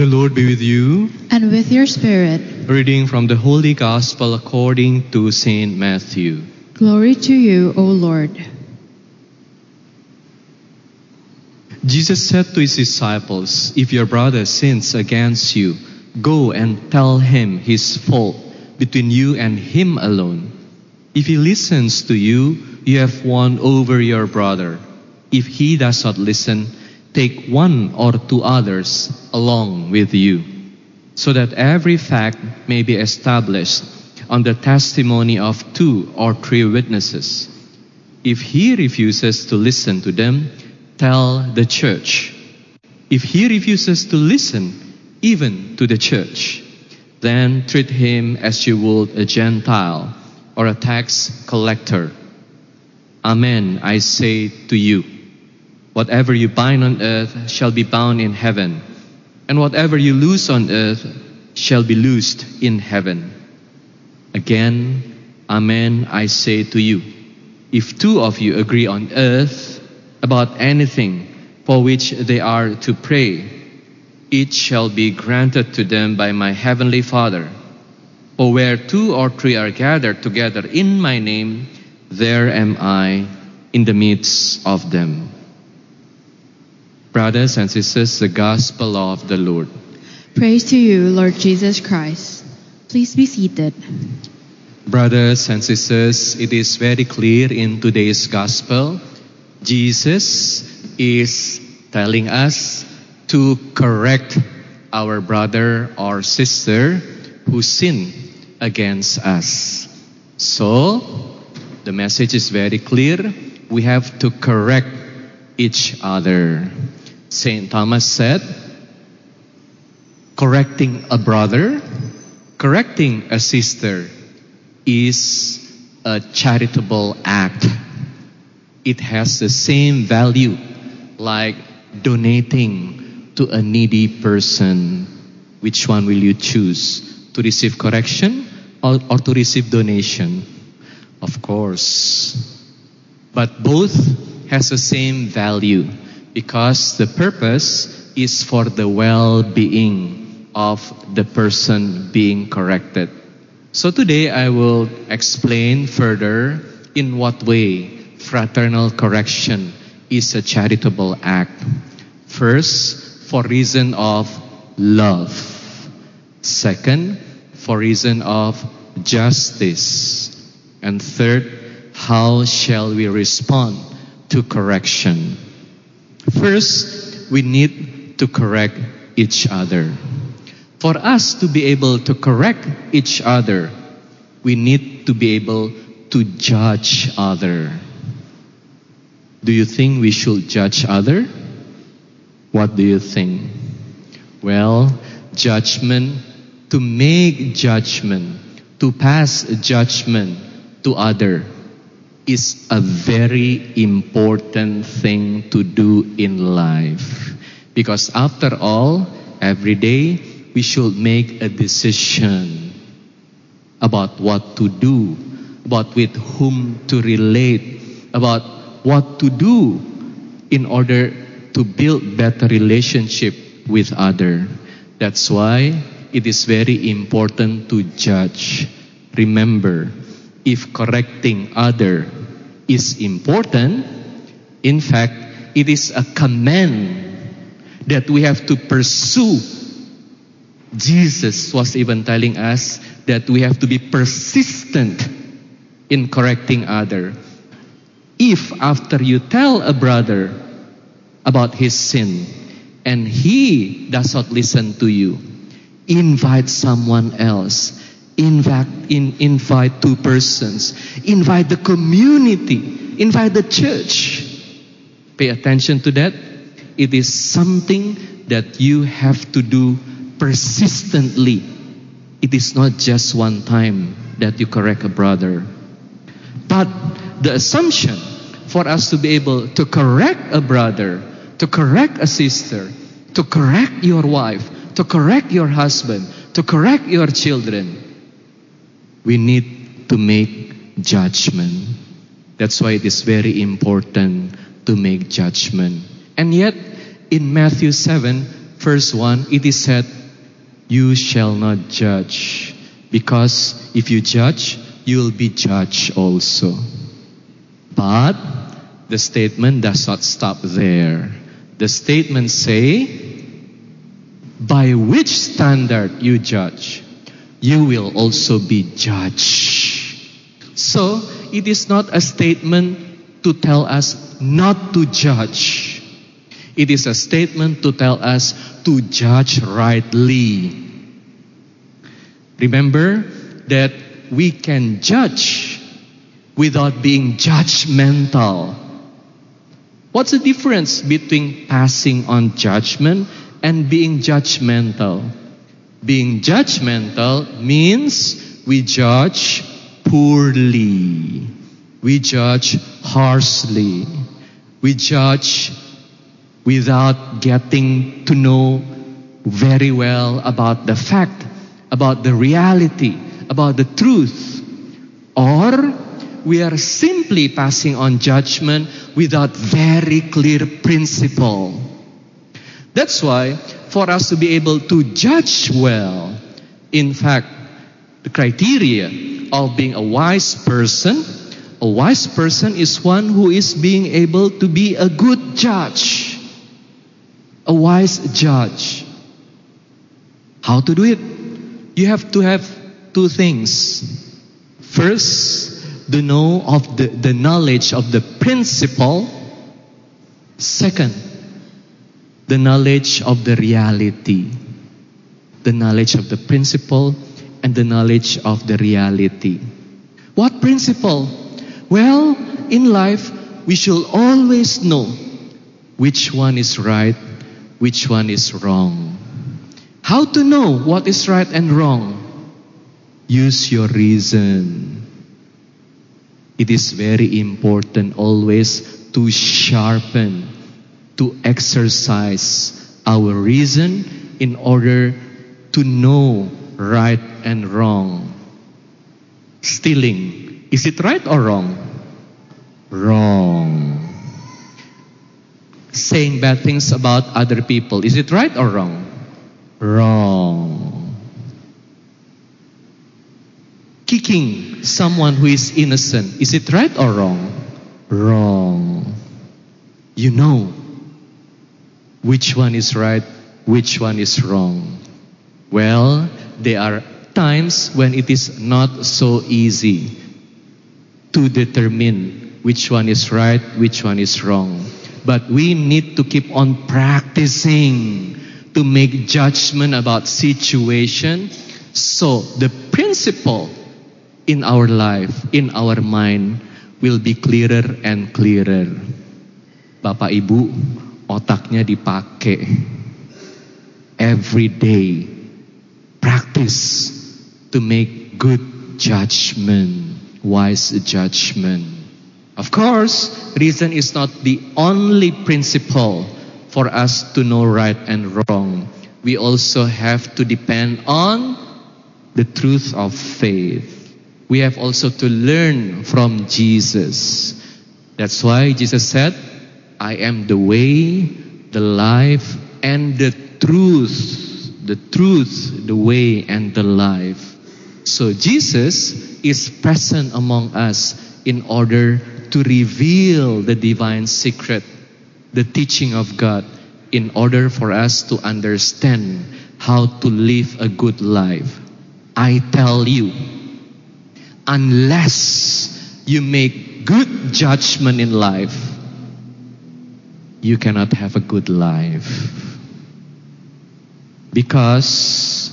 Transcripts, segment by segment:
The Lord be with you. and with your spirit. Reading from the Holy Gospel according to Saint Matthew. Glory to you, O Lord. Jesus said to his disciples, If your brother sins against you, go and tell him his fault between you and him alone. If he listens to you, you have won over your brother. If he does not listen, take one or two others along with you, so that every fact may be established on the testimony of two or three witnesses. If he refuses to listen to them, tell the church. If he refuses to listen, even to the church, then treat him as you would a Gentile or a tax collector. Amen, I say to you. Whatever you bind on earth shall be bound in heaven, and whatever you loose on earth shall be loosed in heaven. Again, Amen, I say to you. If two of you agree on earth about anything for which they are to pray, it shall be granted to them by my heavenly Father. For where two or three are gathered together in my name, there am I in the midst of them. Brothers and sisters, the gospel of the Lord. Praise to you, Lord Jesus Christ. Please be seated. Brothers and sisters, it is very clear in today's gospel, Jesus is telling us to correct our brother or sister who sin against us. So, the message is very clear. We have to correct each other. St. Thomas said, correcting a brother, correcting a sister is a charitable act. It has the same value like donating to a needy person. Which one will you choose? To receive correction or, or to receive donation? Of course. But both has the same value because the purpose is for the well-being of the person being corrected. So today I will explain further in what way fraternal correction is a charitable act. First, for reason of love. Second, for reason of justice. And third, how shall we respond to correction? First, we need to correct each other. For us to be able to correct each other, we need to be able to judge other. Do you think we should judge other? What do you think? Well, judgment, to make judgment, to pass judgment to other is a very important thing to do in life. Because after all, every day we should make a decision about what to do, about with whom to relate, about what to do in order to build better relationship with other. That's why it is very important to judge. Remember, if correcting other is important, in fact, it is a command that we have to pursue. Jesus was even telling us that we have to be persistent in correcting other. If after you tell a brother about his sin and he does not listen to you, invite someone else. Invite, in, invite two persons. Invite the community. Invite the church. Pay attention to that. It is something that you have to do persistently. It is not just one time that you correct a brother. But the assumption for us to be able to correct a brother, to correct a sister, to correct your wife, to correct your husband, to correct your children, we need to make judgment. That's why it is very important to make judgment. And yet, in Matthew 7, verse one, it is said, You shall not judge, because if you judge, you will be judged also. But the statement does not stop there. The statement say, by which standard you judge, you will also be judged. So it is not a statement to tell us not to judge. It is a statement to tell us to judge rightly. Remember that we can judge without being judgmental. What's the difference between passing on judgment and being judgmental? Being judgmental means we judge poorly. We judge harshly. We judge without getting to know very well about the fact, about the reality, about the truth. Or we are simply passing on judgment without very clear principle. That's why for us to be able to judge well, in fact, the criteria of being a wise person, a wise person is one who is being able to be a good judge. A wise judge. How to do it? You have to have two things. First, the know of the, the knowledge of the principle. Second, the knowledge of the reality. The knowledge of the principle and the knowledge of the reality. What principle? Well, in life, we should always know which one is right, which one is wrong. How to know what is right and wrong? Use your reason. It is very important always to sharpen, to exercise our reason in order to know right and wrong. Stealing, is it right or wrong? Wrong. Saying bad things about other people, is it right or wrong? Wrong. Kicking someone who is innocent, is it right or wrong? Wrong. You know which one is right, which one is wrong. Well, there are times when it is not so easy to determine which one is right, which one is wrong. But we need to keep on practicing to make judgment about situation. So the principle in our life, in our mind, will be clearer and clearer. Bapak Ibu, otaknya dipakai every day. Practice to make good judgment, wise judgment. Of course, reason is not the only principle for us to know right and wrong. We also have to depend on the truth of faith. We have also to learn from Jesus. That's why Jesus said, I am the way, the life, and the truth. The truth, the way, and the life. So Jesus is present among us in order to reveal the divine secret, the teaching of God, in order for us to understand how to live a good life. I tell you, unless you make good judgment in life, you cannot have a good life. Because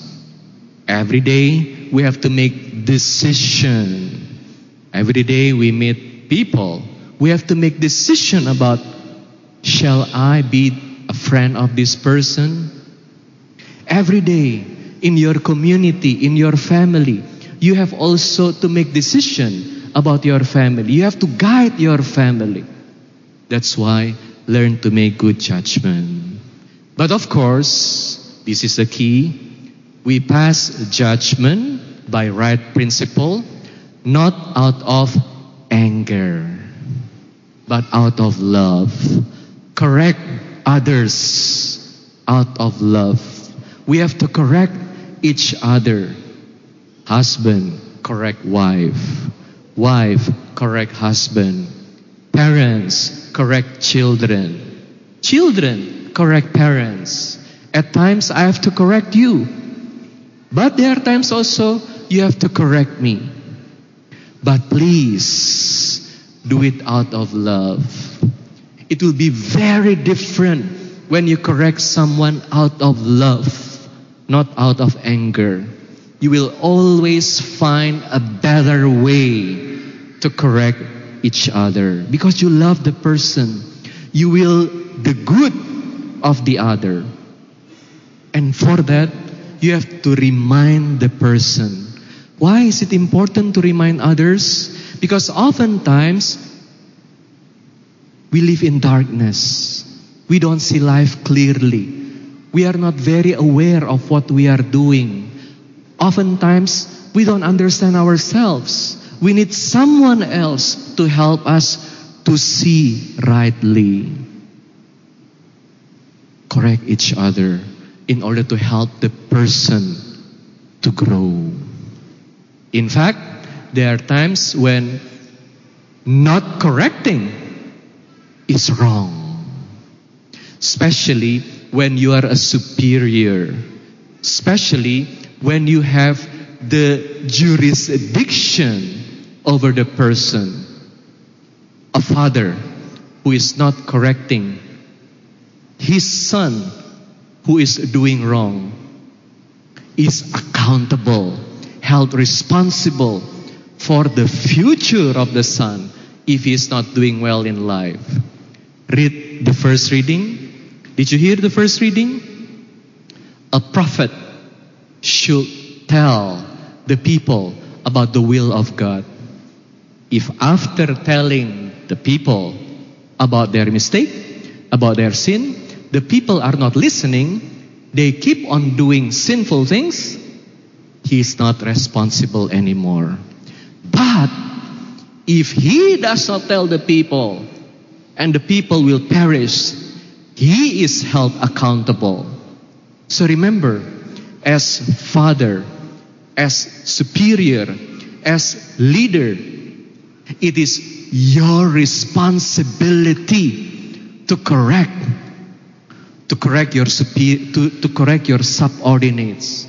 every day we have to make decision. Every day we meet people. We have to make decision about shall I be a friend of this person? Every day in your community, in your family, you have also to make decision about your family. You have to guide your family. That's why learn to make good judgment. But of course, this is the key. We pass judgment by right principle, not out of anger, but out of love. Correct others out of love. We have to correct each other. Husband, correct wife. Wife, correct husband. Parents, correct children. Children, correct parents. At times, I have to correct you. But there are times also you have to correct me. But please do it out of love. It will be very different when you correct someone out of love, not out of anger. You will always find a better way to correct each other because you love the person. You will the good of the other. And for that, you have to remind the person. Why is it important to remind others? Because oftentimes we live in darkness. We don't see life clearly. We are not very aware of what we are doing. Oftentimes we don't understand ourselves. We need someone else to help us to see rightly. Correct each other in order to help the person to grow. In fact, there are times when not correcting is wrong. Especially when you are a superior. Especially when you have the jurisdiction over the person. A father who is not correcting his son who is doing wrong is accountable, held responsible for the future of the son if he is not doing well in life. Read the first reading. Did you hear the first reading? A prophet should tell the people about the will of God. If after telling the people about their mistake, about their sin, the people are not listening, they keep on doing sinful things, he is not responsible anymore. But if he does not tell the people and the people will perish, he is held accountable. So remember, as father, as superior, as leader, it is your responsibility to correct to correct your to, to correct your subordinates.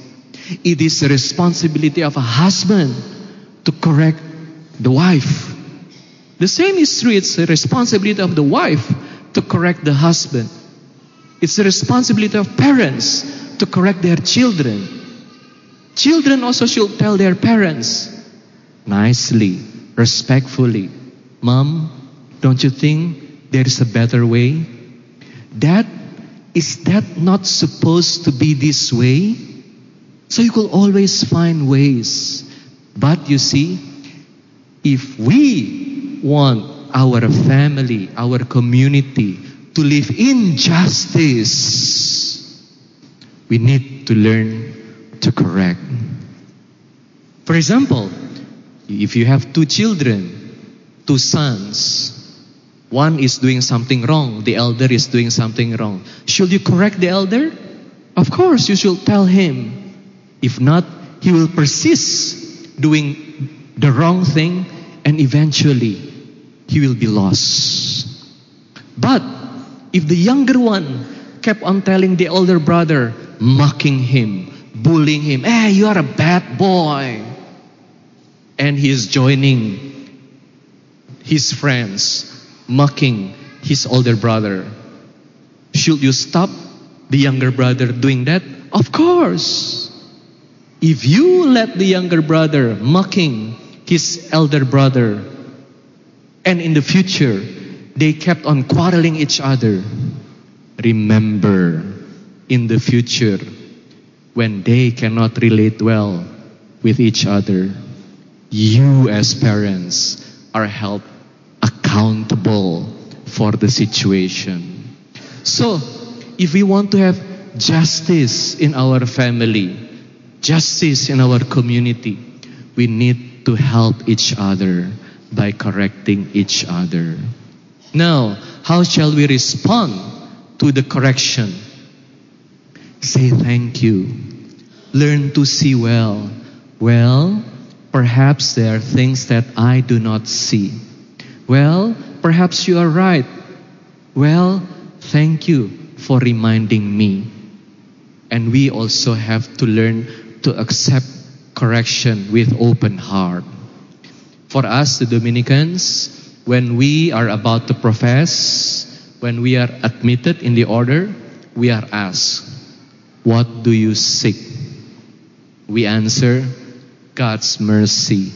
It is the responsibility of a husband to correct the wife. The same is true. It's the responsibility of the wife to correct the husband. It's the responsibility of parents to correct their children. Children also should tell their parents nicely, respectfully, Mom, don't you think there is a better way? Dad, is that not supposed to be this way? So you could always find ways. But you see, if we want our family, our community to live in justice, we need to learn to correct. For example, if you have two children, two sons, one is doing something wrong, the elder is doing something wrong. Should you correct the elder? Of course, you should tell him. If not, he will persist doing the wrong thing and eventually he will be lost. But if the younger one kept on telling the older brother, mocking him, bullying him, hey, you are a bad boy, and he is joining his friends mocking his older brother. Should you stop the younger brother doing that? Of course. If you let the younger brother mocking his elder brother, and in the future they kept on quarreling each other, remember in the future when they cannot relate well with each other, you as parents are held accountable for the situation. So, if we want to have justice in our family, justice in our community, we need to help each other by correcting each other. Now, how shall we respond to the correction? Say thank you. Learn to see well. Well, perhaps there are things that I do not see. Well, perhaps you are right. Well, thank you for reminding me. And we also have to learn to accept correction with open heart. For us, the Dominicans, when we are about to profess, when we are admitted in the order, we are asked, What do you seek? We answer, God's mercy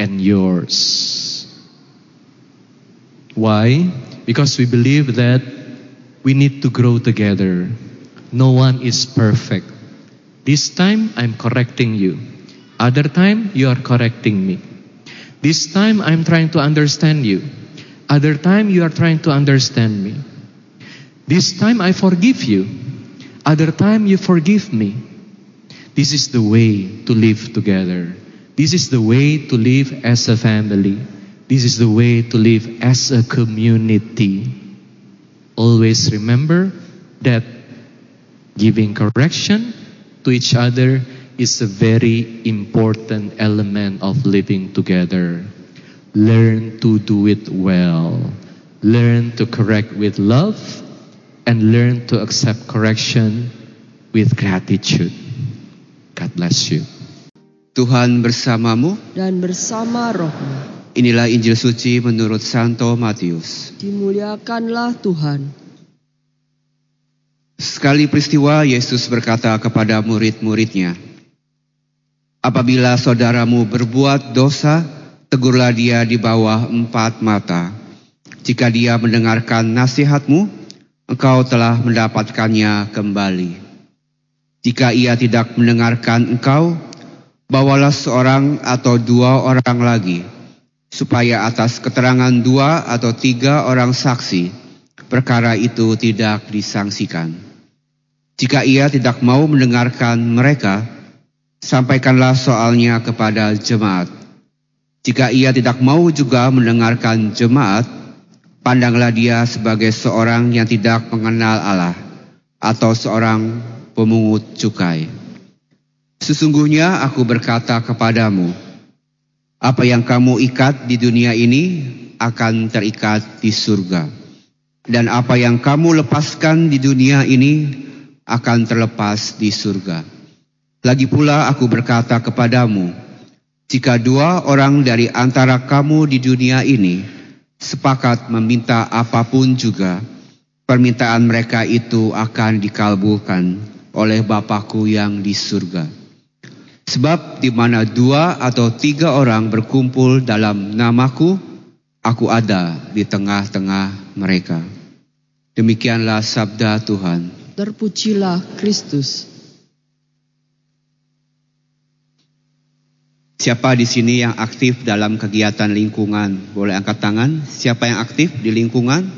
and yours. Why? Because we believe that we need to grow together. No one is perfect. This time I'm correcting you. Other time you are correcting me. This time I'm trying to understand you. Other time you are trying to understand me. This time I forgive you. Other time you forgive me. This is the way to live together. This is the way to live as a family. This is the way to live as a community. Always remember that giving correction to each other is a very important element of living together. Learn to do it well. Learn to correct with love and learn to accept correction with gratitude. God bless you. Tuhan bersamamu. dan bersama rohmu. Inilah Injil suci menurut Santo Matius. Dimuliakanlah Tuhan. Sekali peristiwa Yesus berkata kepada murid-muridnya, Apabila saudaramu berbuat dosa, tegurlah dia di bawah empat mata. Jika dia mendengarkan nasihatmu, engkau telah mendapatkannya kembali. Jika ia tidak mendengarkan engkau, bawalah seorang atau dua orang lagi, supaya atas keterangan dua atau tiga orang saksi, perkara itu tidak disangsikan. Jika ia tidak mau mendengarkan mereka, sampaikanlah soalnya kepada jemaat. Jika ia tidak mau juga mendengarkan jemaat, pandanglah dia sebagai seorang yang tidak mengenal Allah atau seorang pemungut cukai. Sesungguhnya aku berkata kepadamu, apa yang kamu ikat di dunia ini akan terikat di surga. Dan apa yang kamu lepaskan di dunia ini akan terlepas di surga. Lagi pula aku berkata kepadamu, jika dua orang dari antara kamu di dunia ini sepakat meminta apa pun juga, permintaan mereka itu akan dikabulkan oleh Bapakku yang di surga. Sebab di mana dua atau tiga orang berkumpul dalam namaku, aku ada di tengah-tengah mereka. Demikianlah sabda Tuhan. Terpujilah Kristus. Siapa di sini yang aktif dalam kegiatan lingkungan? Boleh angkat tangan. Siapa yang aktif di lingkungan?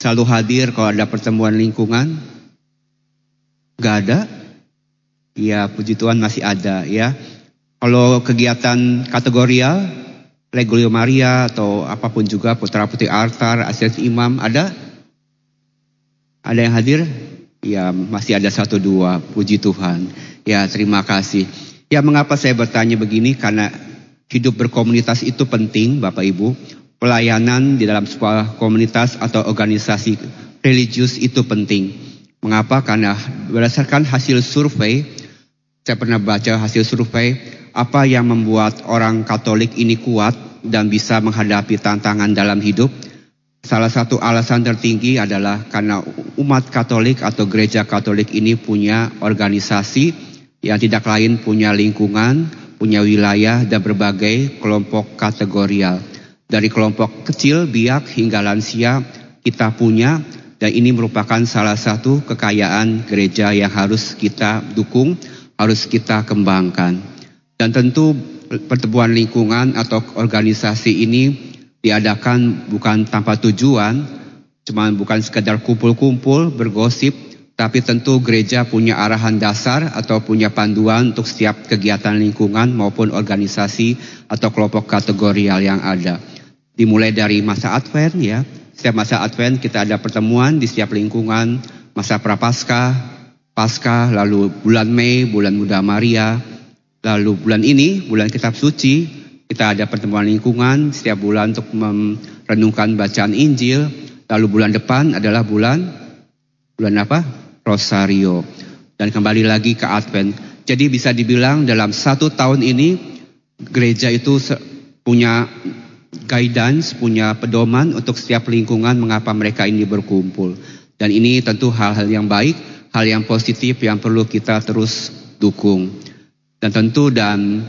Selalu hadir kalau ada pertemuan lingkungan? Gak ada? Ya, puji Tuhan masih ada ya. Kalau kegiatan kategorial, Legio Maria atau apa pun juga Putra Putri Altar, Asiat Imam, ada? Ada yang hadir? Ya, masih ada satu dua. Puji Tuhan. Ya, terima kasih. Ya, mengapa saya bertanya begini? Karena hidup berkomunitas itu penting, Bapak Ibu. Pelayanan di dalam sebuah komunitas atau organisasi religius itu penting. Mengapa? Karena berdasarkan hasil survei, saya pernah baca hasil survei, apa yang membuat orang Katolik ini kuat dan bisa menghadapi tantangan dalam hidup. Salah satu alasan tertinggi adalah karena umat Katolik atau gereja Katolik ini punya organisasi yang tidak lain punya lingkungan, punya wilayah dan berbagai kelompok kategorial. Dari kelompok kecil, biak hingga lansia kita punya dan ini merupakan salah satu kekayaan gereja yang harus kita dukung, harus kita kembangkan. Dan tentu pertemuan lingkungan atau organisasi ini diadakan bukan tanpa tujuan, cuma bukan sekedar kumpul-kumpul, bergosip, tapi tentu gereja punya arahan dasar atau punya panduan untuk setiap kegiatan lingkungan maupun organisasi atau kelompok kategorial yang ada. Dimulai dari masa Advent ya. Setiap masa Advent kita ada pertemuan di setiap lingkungan, masa Prapaskah, Paskah, lalu bulan Mei, bulan Muda Maria, lalu bulan ini, bulan Kitab Suci, kita ada pertemuan lingkungan setiap bulan untuk merenungkan bacaan Injil, lalu bulan depan adalah bulan bulan apa? Rosario. Dan kembali lagi ke Advent. Jadi bisa dibilang dalam satu tahun ini gereja itu punya guidance, punya pedoman untuk setiap lingkungan mengapa mereka ini berkumpul. Dan ini tentu hal-hal yang baik, hal yang positif yang perlu kita terus dukung. Dan tentu dan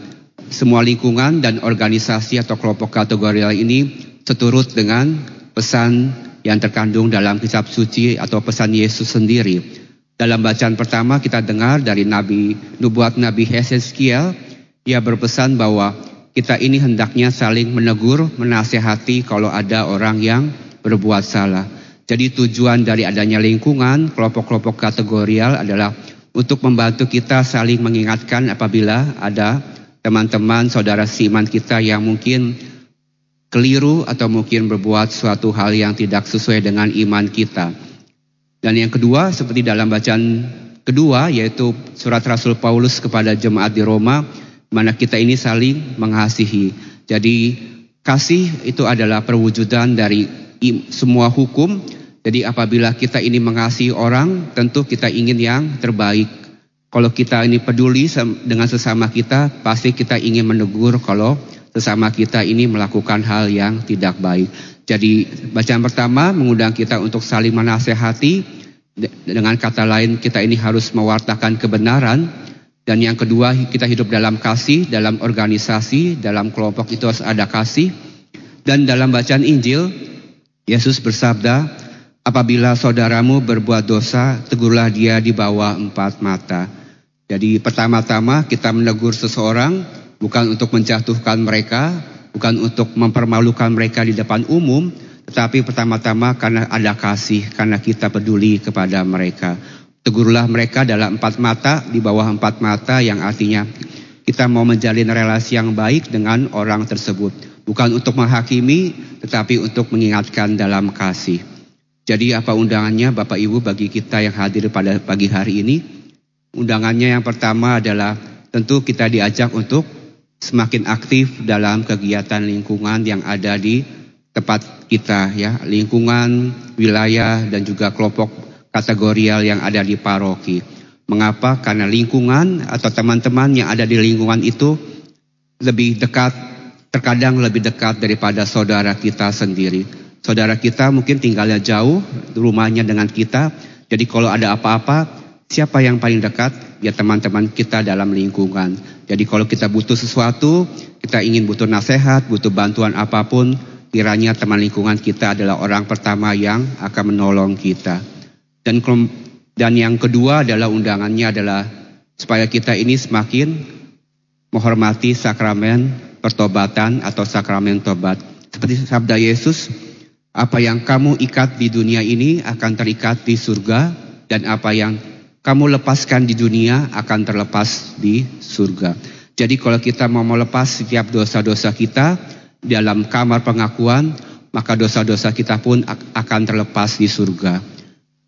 semua lingkungan dan organisasi atau kelompok kategorial ini seturut dengan pesan yang terkandung dalam kitab suci atau pesan Yesus sendiri. Dalam bacaan pertama kita dengar dari Nabi Nubuat Nabi Hezekiel, ia berpesan bahwa kita ini hendaknya saling menegur, menasehati kalau ada orang yang berbuat salah. Jadi tujuan dari adanya lingkungan, kelompok-kelompok kategorial adalah untuk membantu kita saling mengingatkan apabila ada teman-teman saudara siman kita yang mungkin keliru atau mungkin berbuat suatu hal yang tidak sesuai dengan iman kita. Dan yang kedua seperti dalam bacaan kedua yaitu surat Rasul Paulus kepada jemaat di Roma mana kita ini saling mengasihi. Jadi kasih itu adalah perwujudan dari semua hukum. Jadi apabila kita ini mengasihi orang, tentu kita ingin yang terbaik. Kalau kita ini peduli dengan sesama kita, pasti kita ingin menegur kalau sesama kita ini melakukan hal yang tidak baik. Jadi bacaan pertama mengundang kita untuk saling menasehati. Dengan kata lain kita ini harus mewartakan kebenaran dan yang kedua, kita hidup dalam kasih, dalam organisasi, dalam kelompok itu harus ada kasih. Dan dalam bacaan Injil, Yesus bersabda, apabila saudaramu berbuat dosa, tegurlah dia di bawah empat mata. Jadi pertama-tama kita menegur seseorang bukan untuk menjatuhkan mereka, bukan untuk mempermalukan mereka di depan umum, tetapi pertama-tama karena ada kasih, karena kita peduli kepada mereka. Tegurlah mereka dalam empat mata, di bawah empat mata yang artinya kita mau menjalin relasi yang baik dengan orang tersebut. Bukan untuk menghakimi, tetapi untuk mengingatkan dalam kasih. Jadi apa undangannya Bapak Ibu bagi kita yang hadir pada pagi hari ini? Undangannya yang pertama adalah tentu kita diajak untuk semakin aktif dalam kegiatan lingkungan yang ada di tempat kita ya, lingkungan, wilayah dan juga kelompok kategorial yang ada di paroki. Mengapa? Karena lingkungan atau teman-teman yang ada di lingkungan itu lebih dekat, terkadang lebih dekat daripada saudara kita sendiri. Saudara kita mungkin tinggalnya jauh, rumahnya dengan kita. Jadi kalau ada apa-apa, siapa yang paling dekat? Ya teman-teman kita dalam lingkungan. Jadi kalau kita butuh sesuatu, kita ingin butuh nasihat, butuh bantuan apa pun, kiranya teman lingkungan kita adalah orang pertama yang akan menolong kita. Dan dan yang kedua adalah undangannya adalah supaya kita ini semakin menghormati sakramen pertobatan atau sakramen tobat. Seperti sabda Yesus, apa yang kamu ikat di dunia ini akan terikat di surga dan apa yang kamu lepaskan di dunia akan terlepas di surga. Jadi kalau kita mau melepas setiap dosa-dosa kita dalam kamar pengakuan, maka dosa-dosa kita pun akan terlepas di surga.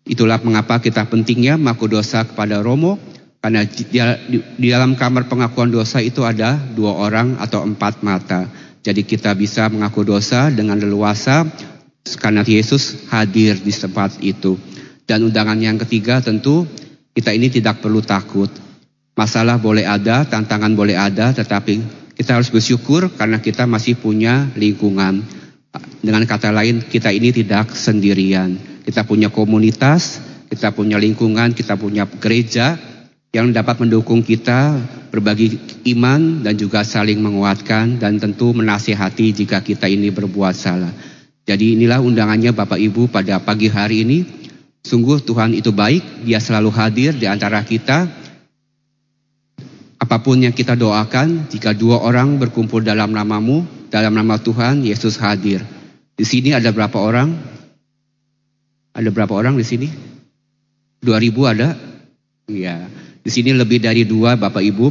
Itulah mengapa kita pentingnya mengaku dosa kepada Romo, karena di, dalam kamar pengakuan dosa itu ada dua orang atau empat mata. Jadi kita bisa mengaku dosa dengan leluasa karena Yesus hadir di tempat itu. Dan undangan yang ketiga tentu kita ini tidak perlu takut. Masalah boleh ada, tantangan boleh ada, tetapi kita harus bersyukur karena kita masih punya lingkungan. Dengan kata lain, kita ini tidak sendirian. Kita punya komunitas, kita punya lingkungan, kita punya gereja yang dapat mendukung kita berbagi iman dan juga saling menguatkan dan tentu menasihati jika kita ini berbuat salah. Jadi inilah undangannya Bapak Ibu pada pagi hari ini. Sungguh Tuhan itu baik, Dia selalu hadir di antara kita. Apa pun yang kita doakan, jika dua orang berkumpul dalam namamu, dalam nama Tuhan, Yesus hadir. Di sini ada berapa orang? Ada berapa orang di sini? Dua ribu ada? Iya. Di sini lebih dari dua Bapak Ibu.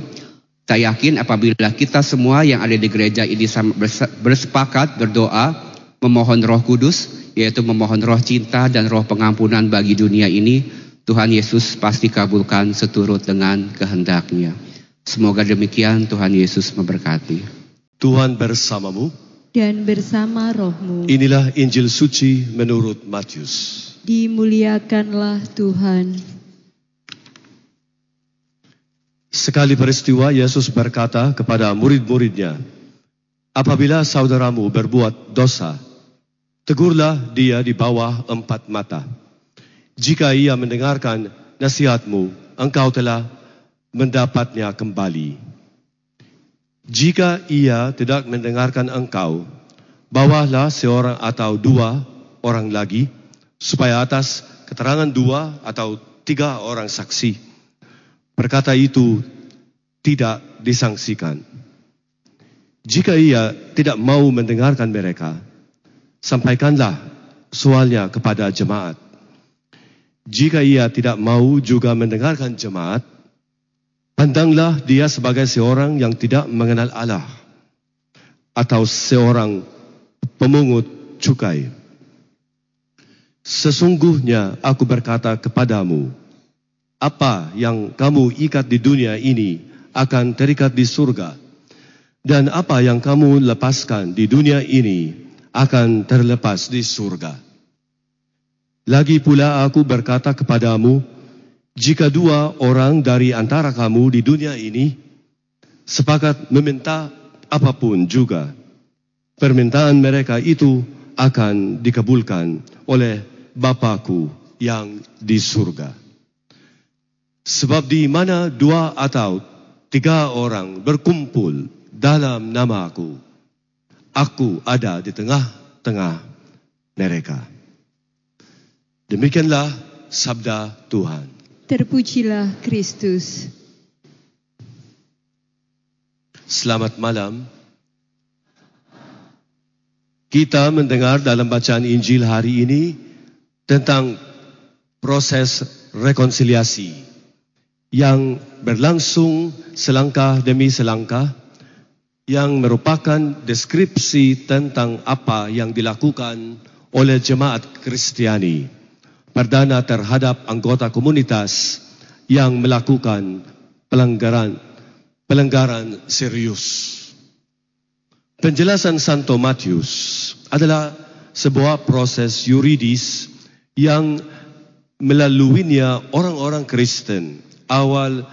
Saya yakin apabila kita semua yang ada di gereja ini bersepakat berdoa memohon Roh Kudus, yaitu memohon Roh cinta dan Roh pengampunan bagi dunia ini, Tuhan Yesus pasti kabulkan seturut dengan kehendaknya. Semoga demikian Tuhan Yesus memberkati. Tuhan bersamamu. Dan bersama rohmu. Inilah Injil suci menurut Matius. Dimuliakanlah Tuhan. Sekali peristiwa Yesus berkata kepada murid-muridnya, Apabila saudaramu berbuat dosa, tegurlah dia di bawah empat mata. Jika ia mendengarkan nasihatmu, engkau telah mendapatnya kembali. Jika ia tidak mendengarkan engkau, bawalah seorang atau dua orang lagi, supaya atas keterangan dua atau tiga orang saksi, perkata itu tidak disangsikan. Jika ia tidak mau mendengarkan mereka, sampaikanlah soalnya kepada jemaat. Jika ia tidak mau juga mendengarkan jemaat, pandanglah dia sebagai seorang yang tidak mengenal Allah atau seorang pemungut cukai. Sesungguhnya aku berkata kepadamu, apa yang kamu ikat di dunia ini akan terikat di surga, dan apa yang kamu lepaskan di dunia ini akan terlepas di surga. Lagi pula aku berkata kepadamu, jika dua orang dari antara kamu di dunia ini sepakat meminta apa pun juga, permintaan mereka itu akan dikabulkan oleh Bapakku yang di surga. Sebab di mana dua atau tiga orang berkumpul dalam namaku, aku ada di tengah-tengah mereka. Demikianlah sabda Tuhan. Terpujilah Kristus. Selamat malam. Kita mendengar dalam bacaan Injil hari ini tentang proses rekonsiliasi yang berlangsung selangkah demi selangkah yang merupakan deskripsi tentang apa yang dilakukan oleh jemaat Kristiani perdana terhadap anggota komunitas yang melakukan pelanggaran pelanggaran serius. Penjelasan Santo Matius adalah sebuah proses yuridis yang melaluinya orang-orang Kristen awal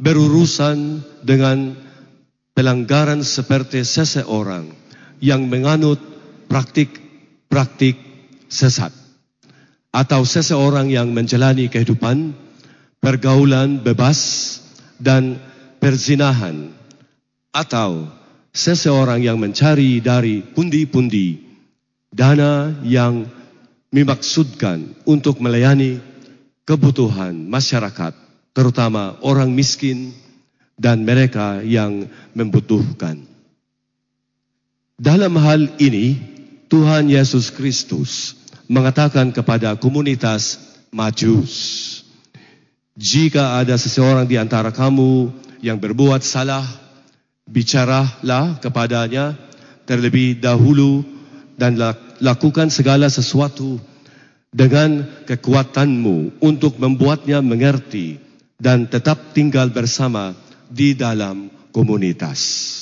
berurusan dengan pelanggaran seperti seseorang yang menganut praktik-praktik sesat atau seseorang yang menjalani kehidupan pergaulan bebas dan perzinahan atau seseorang yang mencari dari pundi-pundi dana yang dimaksudkan untuk melayani kebutuhan masyarakat terutama orang miskin dan mereka yang membutuhkan. Dalam hal ini Tuhan Yesus Kristus mengatakan kepada komunitas Majus, jika ada seseorang di antara kamu yang berbuat salah, bicaralah kepadanya terlebih dahulu dan lakukan segala sesuatu dengan kekuatanmu untuk membuatnya mengerti dan tetap tinggal bersama di dalam komunitas.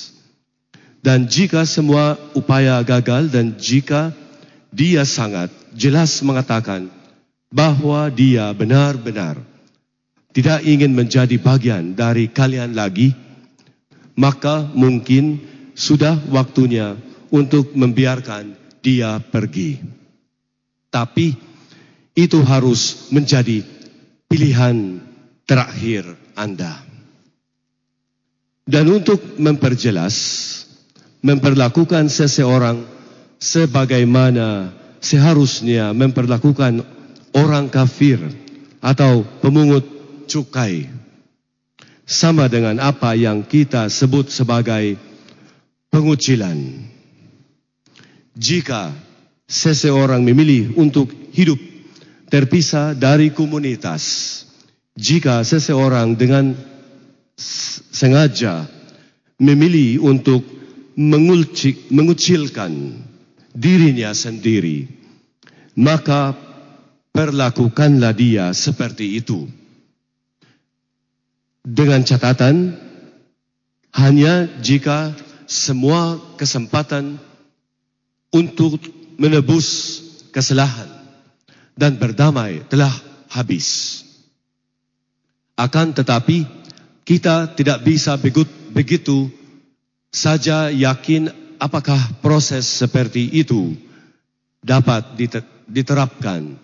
Dan jika semua upaya gagal dan jika dia sangat jelas mengatakan bahwa dia benar-benar tidak ingin menjadi bagian dari kalian lagi, maka mungkin sudah waktunya untuk membiarkan dia pergi. Tapi itu harus menjadi pilihan terakhir Anda. Dan untuk memperjelas, memperlakukan seseorang sebagaimana seharusnya memperlakukan orang kafir atau pemungut cukai. Sama dengan apa yang kita sebut sebagai pengucilan. Jika seseorang memilih untuk hidup terpisah dari komunitas, jika seseorang dengan sengaja memilih untuk mengucilkan dirinya sendiri, maka perlakukanlah dia seperti itu. Dengan catatan, hanya jika semua kesempatan untuk menebus kesalahan dan berdamai telah habis. Akan tetapi, kita tidak bisa begitu saja yakin apakah proses seperti itu dapat diterapkan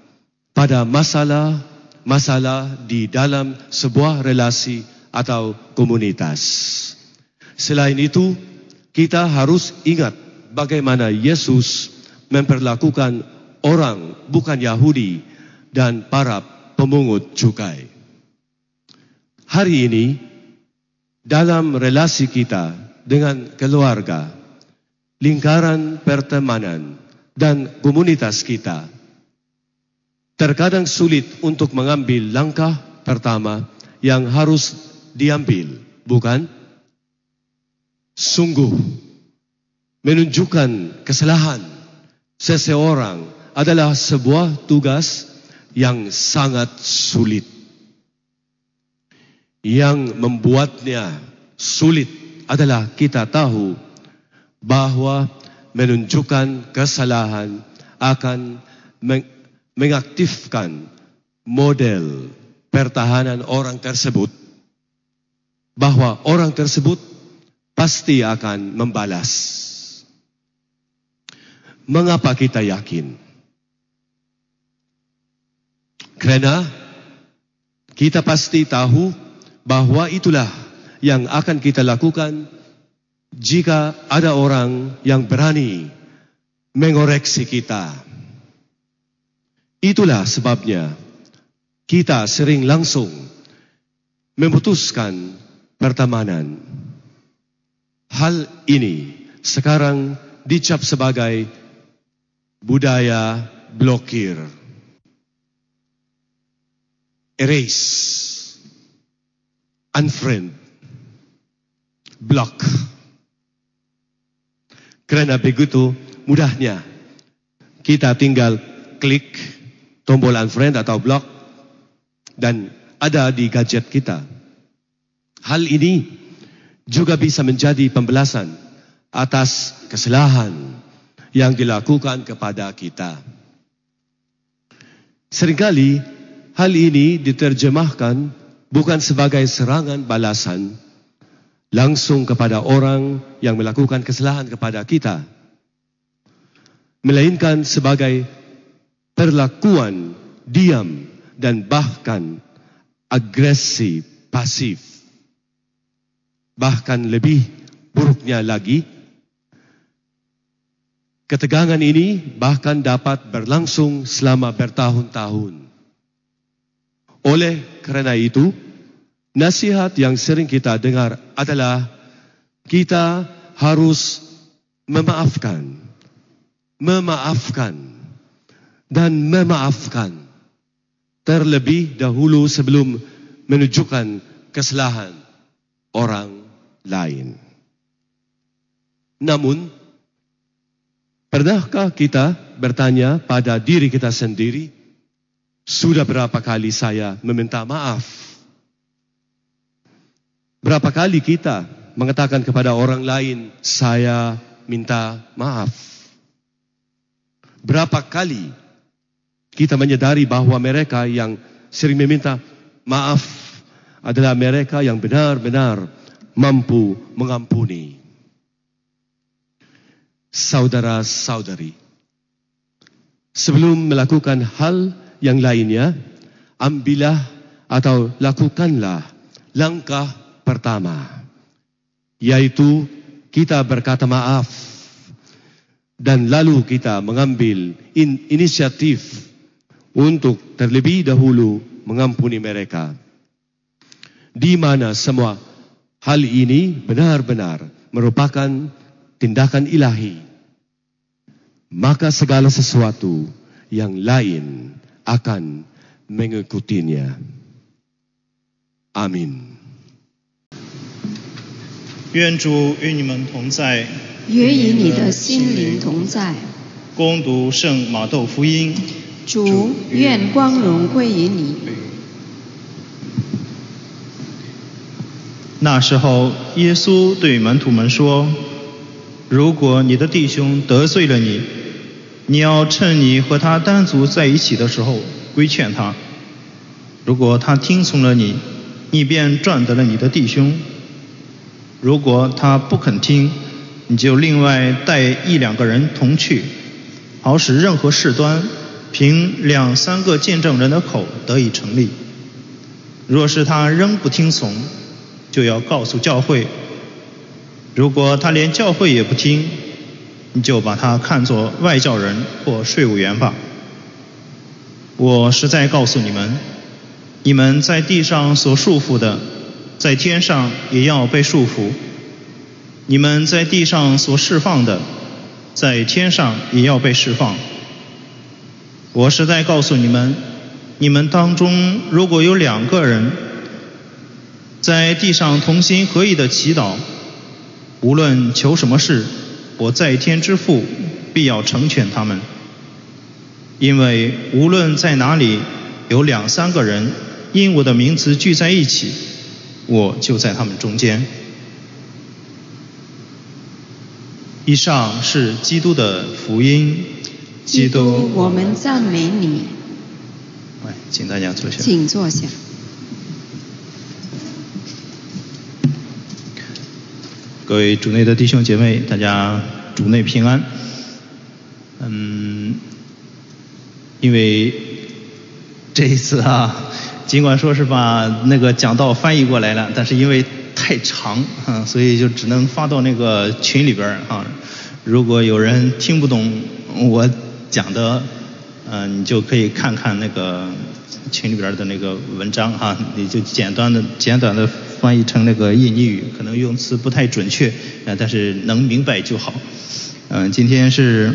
pada masalah-masalah di dalam sebuah relasi atau komunitas. Selain itu, kita harus ingat bagaimana Yesus memperlakukan orang bukan Yahudi dan para pemungut cukai. Hari ini, dalam relasi kita dengan keluarga, lingkaran pertemanan, dan komunitas kita, terkadang sulit untuk mengambil langkah pertama yang harus diambil, bukan? Sungguh, menunjukkan kesalahan seseorang adalah sebuah tugas yang sangat sulit. Yang membuatnya sulit adalah kita tahu bahwa menunjukkan kesalahan akan mengaktifkan model pertahanan orang tersebut bahwa orang tersebut pasti akan membalas. Mengapa kita yakin? Karena kita pasti tahu bahwa itulah yang akan kita lakukan jika ada orang yang berani mengoreksi kita. Itulah sebabnya kita sering langsung memutuskan pertemanan. Hal ini sekarang dicap sebagai budaya blokir. Erase, unfriend, block. Karena begitu mudahnya kita tinggal klik tombol unfriend atau block dan ada di gadget kita. Hal ini juga bisa menjadi pembelasan atas kesalahan yang dilakukan kepada kita. Seringkali hal ini diterjemahkan bukan sebagai serangan balasan langsung kepada orang yang melakukan kesalahan kepada kita, melainkan sebagai perlakuan diam dan bahkan agresi pasif. Bahkan lebih buruknya lagi, ketegangan ini bahkan dapat berlangsung selama bertahun-tahun. Oleh karena itu, nasihat yang sering kita dengar adalah kita harus memaafkan, memaafkan dan memaafkan terlebih dahulu sebelum menunjukkan kesalahan orang lain. Namun, pernahkah kita bertanya pada diri kita sendiri, sudah berapa kali saya meminta maaf? Berapa kali kita mengatakan kepada orang lain, saya minta maaf? Berapa kali kita menyadari bahwa mereka yang sering meminta maaf adalah mereka yang benar-benar mampu mengampuni. Saudara-saudari, sebelum melakukan hal yang lainnya, ambillah atau lakukanlah langkah pertama, yaitu kita berkata maaf dan lalu kita mengambil in inisiatif untuk terlebih dahulu mengampuni mereka. Di mana semua hal ini benar-benar merupakan tindakan ilahi. Maka segala sesuatu yang lain akan mengikutinya. Amin. 愿主与你们同在。愿与你的心灵同在。攻读圣马窦福音。主愿光荣归于你。那时候，耶稣对门徒们说：“如果你的弟兄得罪了你，你要趁你和他单独在一起的时候规劝他。如果他听从了你，你便赚得了你的弟兄；如果他不肯听，你就另外带一两个人同去，好使任何事端凭两三个见证人的口得以成立。若是他仍不听从，就要告诉教会。如果他连教会也不听，你就把他看作外教人或税务员吧。我实在告诉你们，你们在地上所束缚的，在天上也要被束缚；你们在地上所释放的，在天上也要被释放。我实在告诉你们，你们当中如果有两个人，在地上同心合意的祈祷，无论求什么事，我在天之父必要成全他们。因为无论在哪里有两三个人因我的名字聚在一起，我就在他们中间。以上是基督的福音。基督，我们赞美你。来，请大家坐下。请坐下。各位主内的弟兄姐妹，大家主内平安。嗯，因为这一次啊，尽管说是把那个讲道翻译过来了，但是因为太长 啊，所以就只能发到那个群里边儿啊。如果有人听不懂我讲的，嗯、你就可以看看那个群里边儿的那个文章哈、你就简单的、简短的翻译成那个印尼语，可能用词不太准确，呃，但是能明白就好。嗯、今天是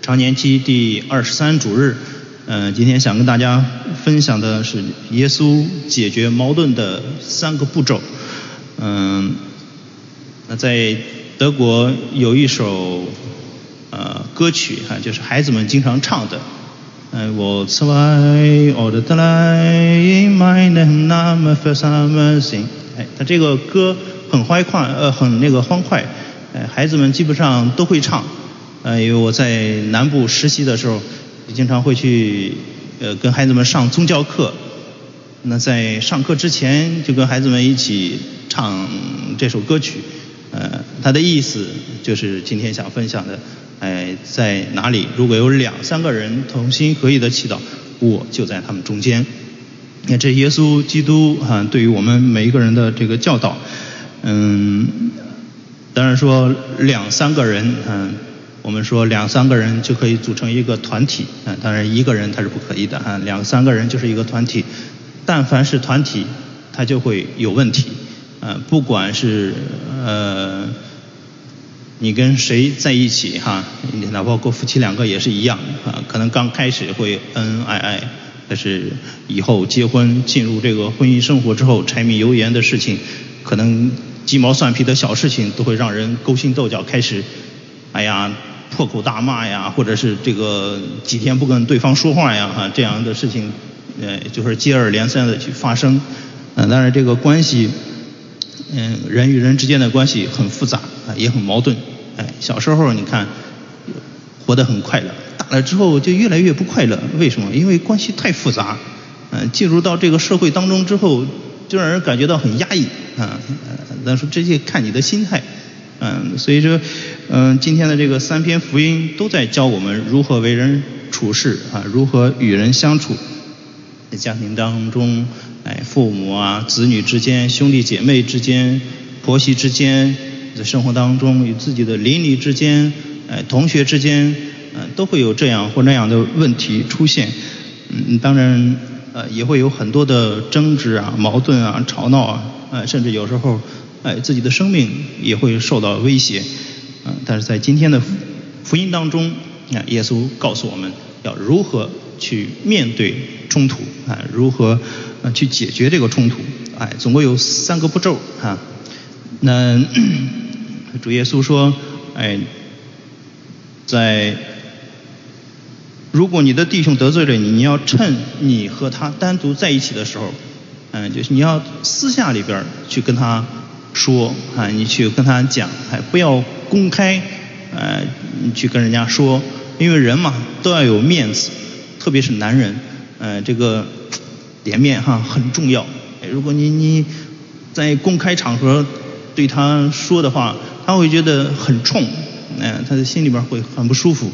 常年期第二十三主日，嗯、今天想跟大家分享的是耶稣解决矛盾的三个步骤。嗯，那在德国有一首呃歌曲哈、就是孩子们经常唱的。嗯，我此外我的得来，my name name for some sing。哎，他这个歌很欢快，呃，很那个欢快，呃，孩子们基本上都会唱。呃，因为我在南部实习的时候，也经常会去呃跟孩子们上宗教课。那在上课之前就跟孩子们一起唱这首歌曲，呃，它的意思就是今天想分享的，哎，在哪里如果有两三个人同心合意的祈祷，我就在他们中间。你看这耶稣基督啊，对于我们每一个人的这个教导，嗯，当然说两三个人，嗯，我们说两三个人就可以组成一个团体，啊，当然一个人他是不可以的啊，两三个人就是一个团体。但凡是团体，他就会有问题，啊，不管是呃你跟谁在一起哈，哪包括夫妻两个也是一样啊，可能刚开始会恩恩爱爱，但是以后结婚进入这个婚姻生活之后，柴米油盐的事情，可能鸡毛蒜皮的小事情都会让人勾心斗角，开始，哎呀破口大骂呀，或者是这个几天不跟对方说话呀，哈，这样的事情，呃，就是接二连三的去发生，嗯、当然这个关系，嗯，人与人之间的关系很复杂啊，也很矛盾。哎，小时候你看活得很快乐，大了之后就越来越不快乐。为什么？因为关系太复杂。嗯、进入到这个社会当中之后，就让人感觉到很压抑啊。但是这些看你的心态。嗯，所以说，嗯，今天的这个三篇福音都在教我们如何为人处事啊，如何与人相处。在家庭当中，哎，父母啊、子女之间、兄弟姐妹之间、婆媳之间，在生活当中与自己的邻里之间、哎，同学之间，嗯、都会有这样或那样的问题出现。嗯，当然，呃，也会有很多的争执啊、矛盾啊、吵闹啊，呃，甚至有时候，哎，自己的生命也会受到威胁。嗯、但是在今天的福音当中，啊，耶稣告诉我们要如何去面对冲突啊，如何啊去解决这个冲突。哎，总共有三个步骤啊。那主耶稣说，哎，在如果你的弟兄得罪了你，你要趁你和他单独在一起的时候，嗯，就是你要私下里边去跟他说啊，你去跟他讲，还不要公开，呃，你去跟人家说，因为人嘛都要有面子，特别是男人，呃，这个脸面哈很重要。如果你你在公开场合对他说的话，他会觉得很冲，嗯、他的心里边会很不舒服。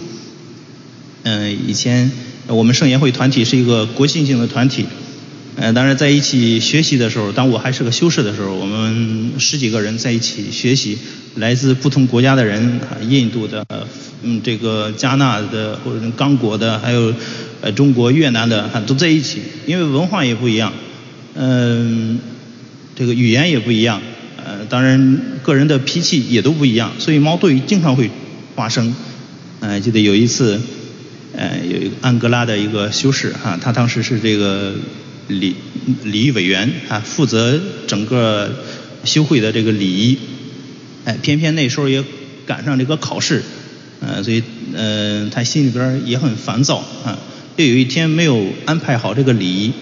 嗯、以前我们圣言会团体是一个国际性的团体，呃，当然在一起学习的时候，当我还是个修士的时候，我们十几个人在一起学习，来自不同国家的人，啊印度的，嗯，这个加纳的或者刚果的，还有呃中国、越南的，啊都在一起，因为文化也不一样，嗯、这个语言也不一样，呃，当然个人的脾气也都不一样，所以矛盾经常会发生。呃，记得有一次，呃，有一个安哥拉的一个修士哈、他当时是这个礼礼仪委员啊，负责整个修会的这个礼仪。哎，偏偏那时候也赶上这个考试，呃，所以呃，他心里边也很烦躁啊。就有一天没有安排好这个礼仪，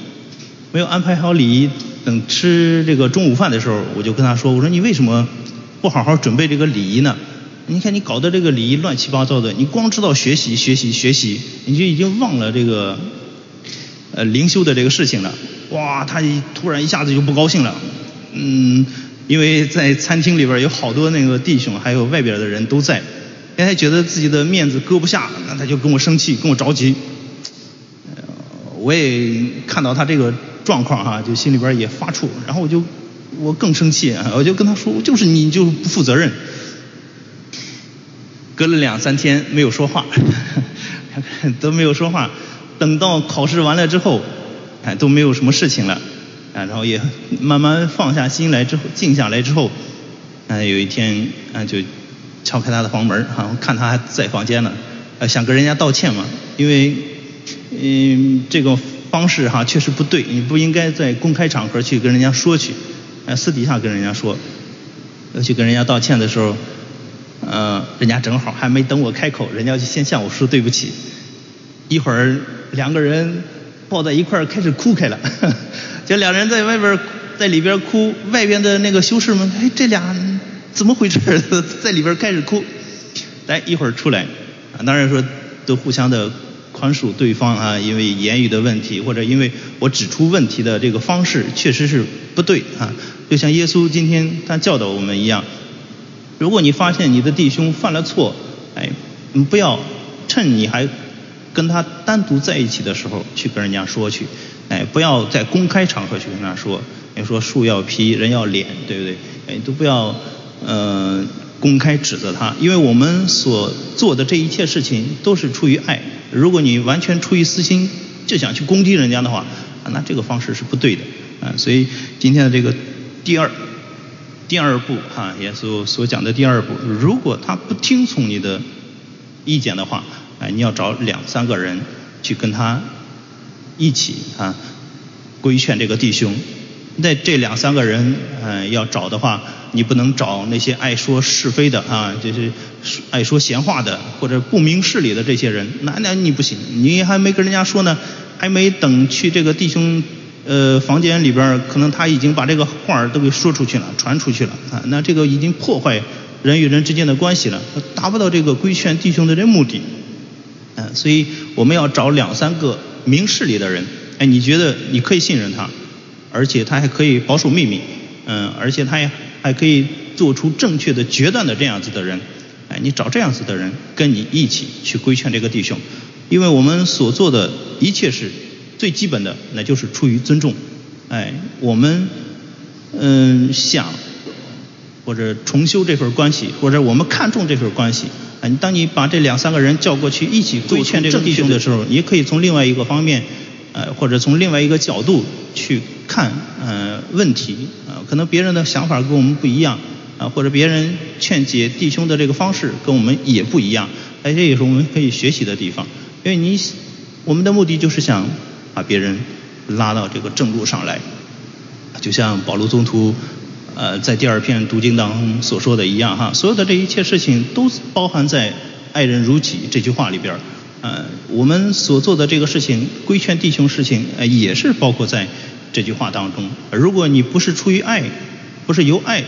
没有安排好礼仪，等吃这个中午饭的时候，我就跟他说：“我说你为什么不好好准备这个礼仪呢？你看你搞的这个礼仪乱七八糟的，你光知道学习学习学习，你就已经忘了这个呃灵修的这个事情了。”哇，他突然一下子就不高兴了，嗯，因为在餐厅里边有好多那个弟兄，还有外边的人都在，因为他觉得自己的面子搁不下，那他就跟我生气，跟我着急。我也看到他这个状况哈、就心里边也发怵，然后我就我更生气，我就跟他说，就是你就不负责任。隔了两三天没有说话，都没有说话，等到考试完了之后，哎都没有什么事情了，啊然后也慢慢放下心来之后，静下来之后，啊有一天啊就敲开他的房门哈、看他还在房间呢，呃想跟人家道歉嘛，因为嗯这个方式哈、确实不对，你不应该在公开场合去跟人家说去，啊私底下跟人家说，要去跟人家道歉的时候。呃，人家正好还没等我开口，人家就先向我说对不起。一会儿两个人抱在一块儿开始哭开了，就两人在外边在里边哭，外边的那个修士们，哎，这俩怎么回事？在里边开始哭。来一会儿出来，啊，当然说都互相的宽恕对方啊，因为言语的问题，或者因为我指出问题的这个方式确实是不对啊，就像耶稣今天他教导我们一样。如果你发现你的弟兄犯了错，哎，你不要趁你还跟他单独在一起的时候去跟人家说去，哎，不要在公开场合去跟他说。你说树要皮，人要脸，对不对？哎，都不要呃公开指责他，因为我们所做的这一切事情都是出于爱。如果你完全出于私心就想去攻击人家的话，那这个方式是不对的啊。所以今天的这个第二。第二步哈，耶稣所讲的第二步，如果他不听从你的意见的话，哎，你要找两三个人去跟他一起啊规劝这个弟兄。那这两三个人，嗯、要找的话，你不能找那些爱说是非的啊，就是爱说闲话的或者不明事理的这些人，那那你不行，你还没跟人家说呢，还没等去这个弟兄。呃，房间里边儿可能他已经把这个话儿都给说出去了，传出去了啊，那这个已经破坏人与人之间的关系了，达不到这个规劝弟兄的这目的。嗯、所以我们要找两三个明事理的人，哎，你觉得你可以信任他，而且他还可以保守秘密，嗯，而且他也还可以做出正确的决断的这样子的人，哎，你找这样子的人跟你一起去规劝这个弟兄，因为我们所做的一切是。最基本的，那就是出于尊重。哎，我们嗯想或者重修这份关系，或者我们看重这份关系。哎，当你把这两三个人叫过去一起规劝这个弟兄的时候，你可以从另外一个方面，呃，或者从另外一个角度去看呃问题啊、可能别人的想法跟我们不一样啊、或者别人劝解弟兄的这个方式跟我们也不一样。哎，这也是我们可以学习的地方，因为你我们的目的就是想。把别人拉到这个正路上来，就像保罗宗徒呃在第二篇读经当中所说的一样哈，所有的这一切事情都包含在“爱人如己”这句话里边呃，我们所做的这个事情，规劝弟兄事情，呃，也是包括在这句话当中。如果你不是出于爱，不是由爱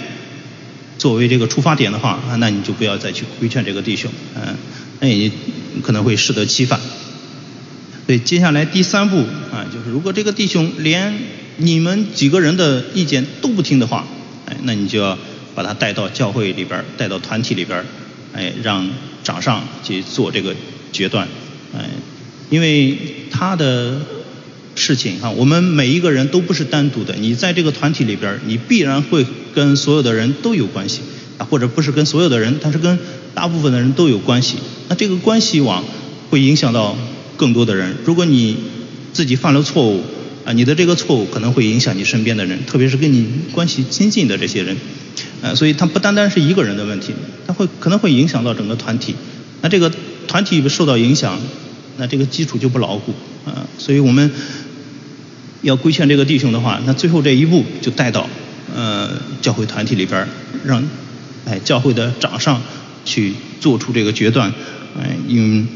作为这个出发点的话，那你就不要再去规劝这个弟兄，嗯、那也可能会适得其反。所以，接下来第三步啊，就是如果这个弟兄连你们几个人的意见都不听的话，哎，那你就要把他带到教会里边，带到团体里边，哎，让长上去做这个决断，哎，因为他的事情哈，我们每一个人都不是单独的，你在这个团体里边，你必然会跟所有的人都有关系啊，或者不是跟所有的人，但是跟大部分的人都有关系。那这个关系网会影响到更多的人。如果你自己犯了错误啊，你的这个错误可能会影响你身边的人，特别是跟你关系亲近的这些人。呃，所以它不单单是一个人的问题，它会可能会影响到整个团体。那这个团体受到影响，那这个基础就不牢固啊。所以我们要规劝这个弟兄的话，那最后这一步就带到呃教会团体里边，让哎教会的长上去做出这个决断，哎，因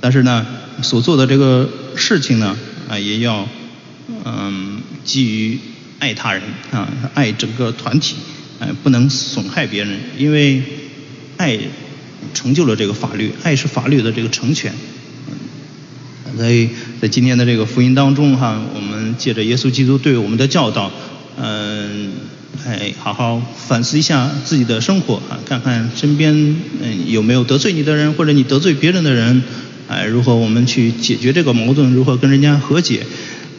但是呢，所做的这个事情呢，啊，也要嗯基于爱他人啊，爱整个团体，哎，不能损害别人，因为爱成就了这个法律，爱是法律的这个成全。所以在今天的这个福音当中哈，我们借着耶稣基督对我们的教导，嗯，哎，好好反思一下自己的生活啊，看看身边嗯有没有得罪你的人，或者你得罪别人的人，哎，如何我们去解决这个矛盾，如何跟人家和解，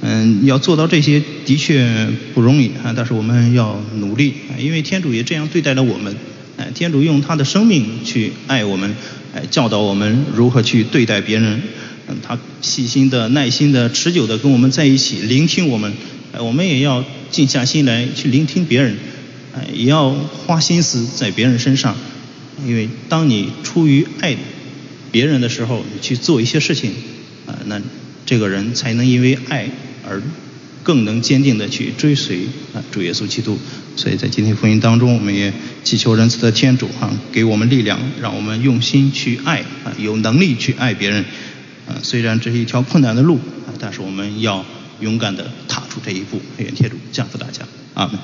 嗯，要做到这些的确不容易啊，但是我们要努力，因为天主也这样对待了我们，哎，天主用他的生命去爱我们，哎，教导我们如何去对待别人。嗯，他细心的、耐心的、持久的跟我们在一起，聆听我们，哎，我们也要静下心来去聆听别人，哎，也要花心思在别人身上，因为当你出于爱别人的时候，你去做一些事情，啊，那这个人才能因为爱而更能坚定的去追随啊主耶稣基督。所以在今天福音当中，我们也祈求仁慈的天主哈，给我们力量，让我们用心去爱啊，有能力去爱别人。啊，虽然这是一条困难的路，但是我们要勇敢的踏出这一步。愿天主降福大家，阿门。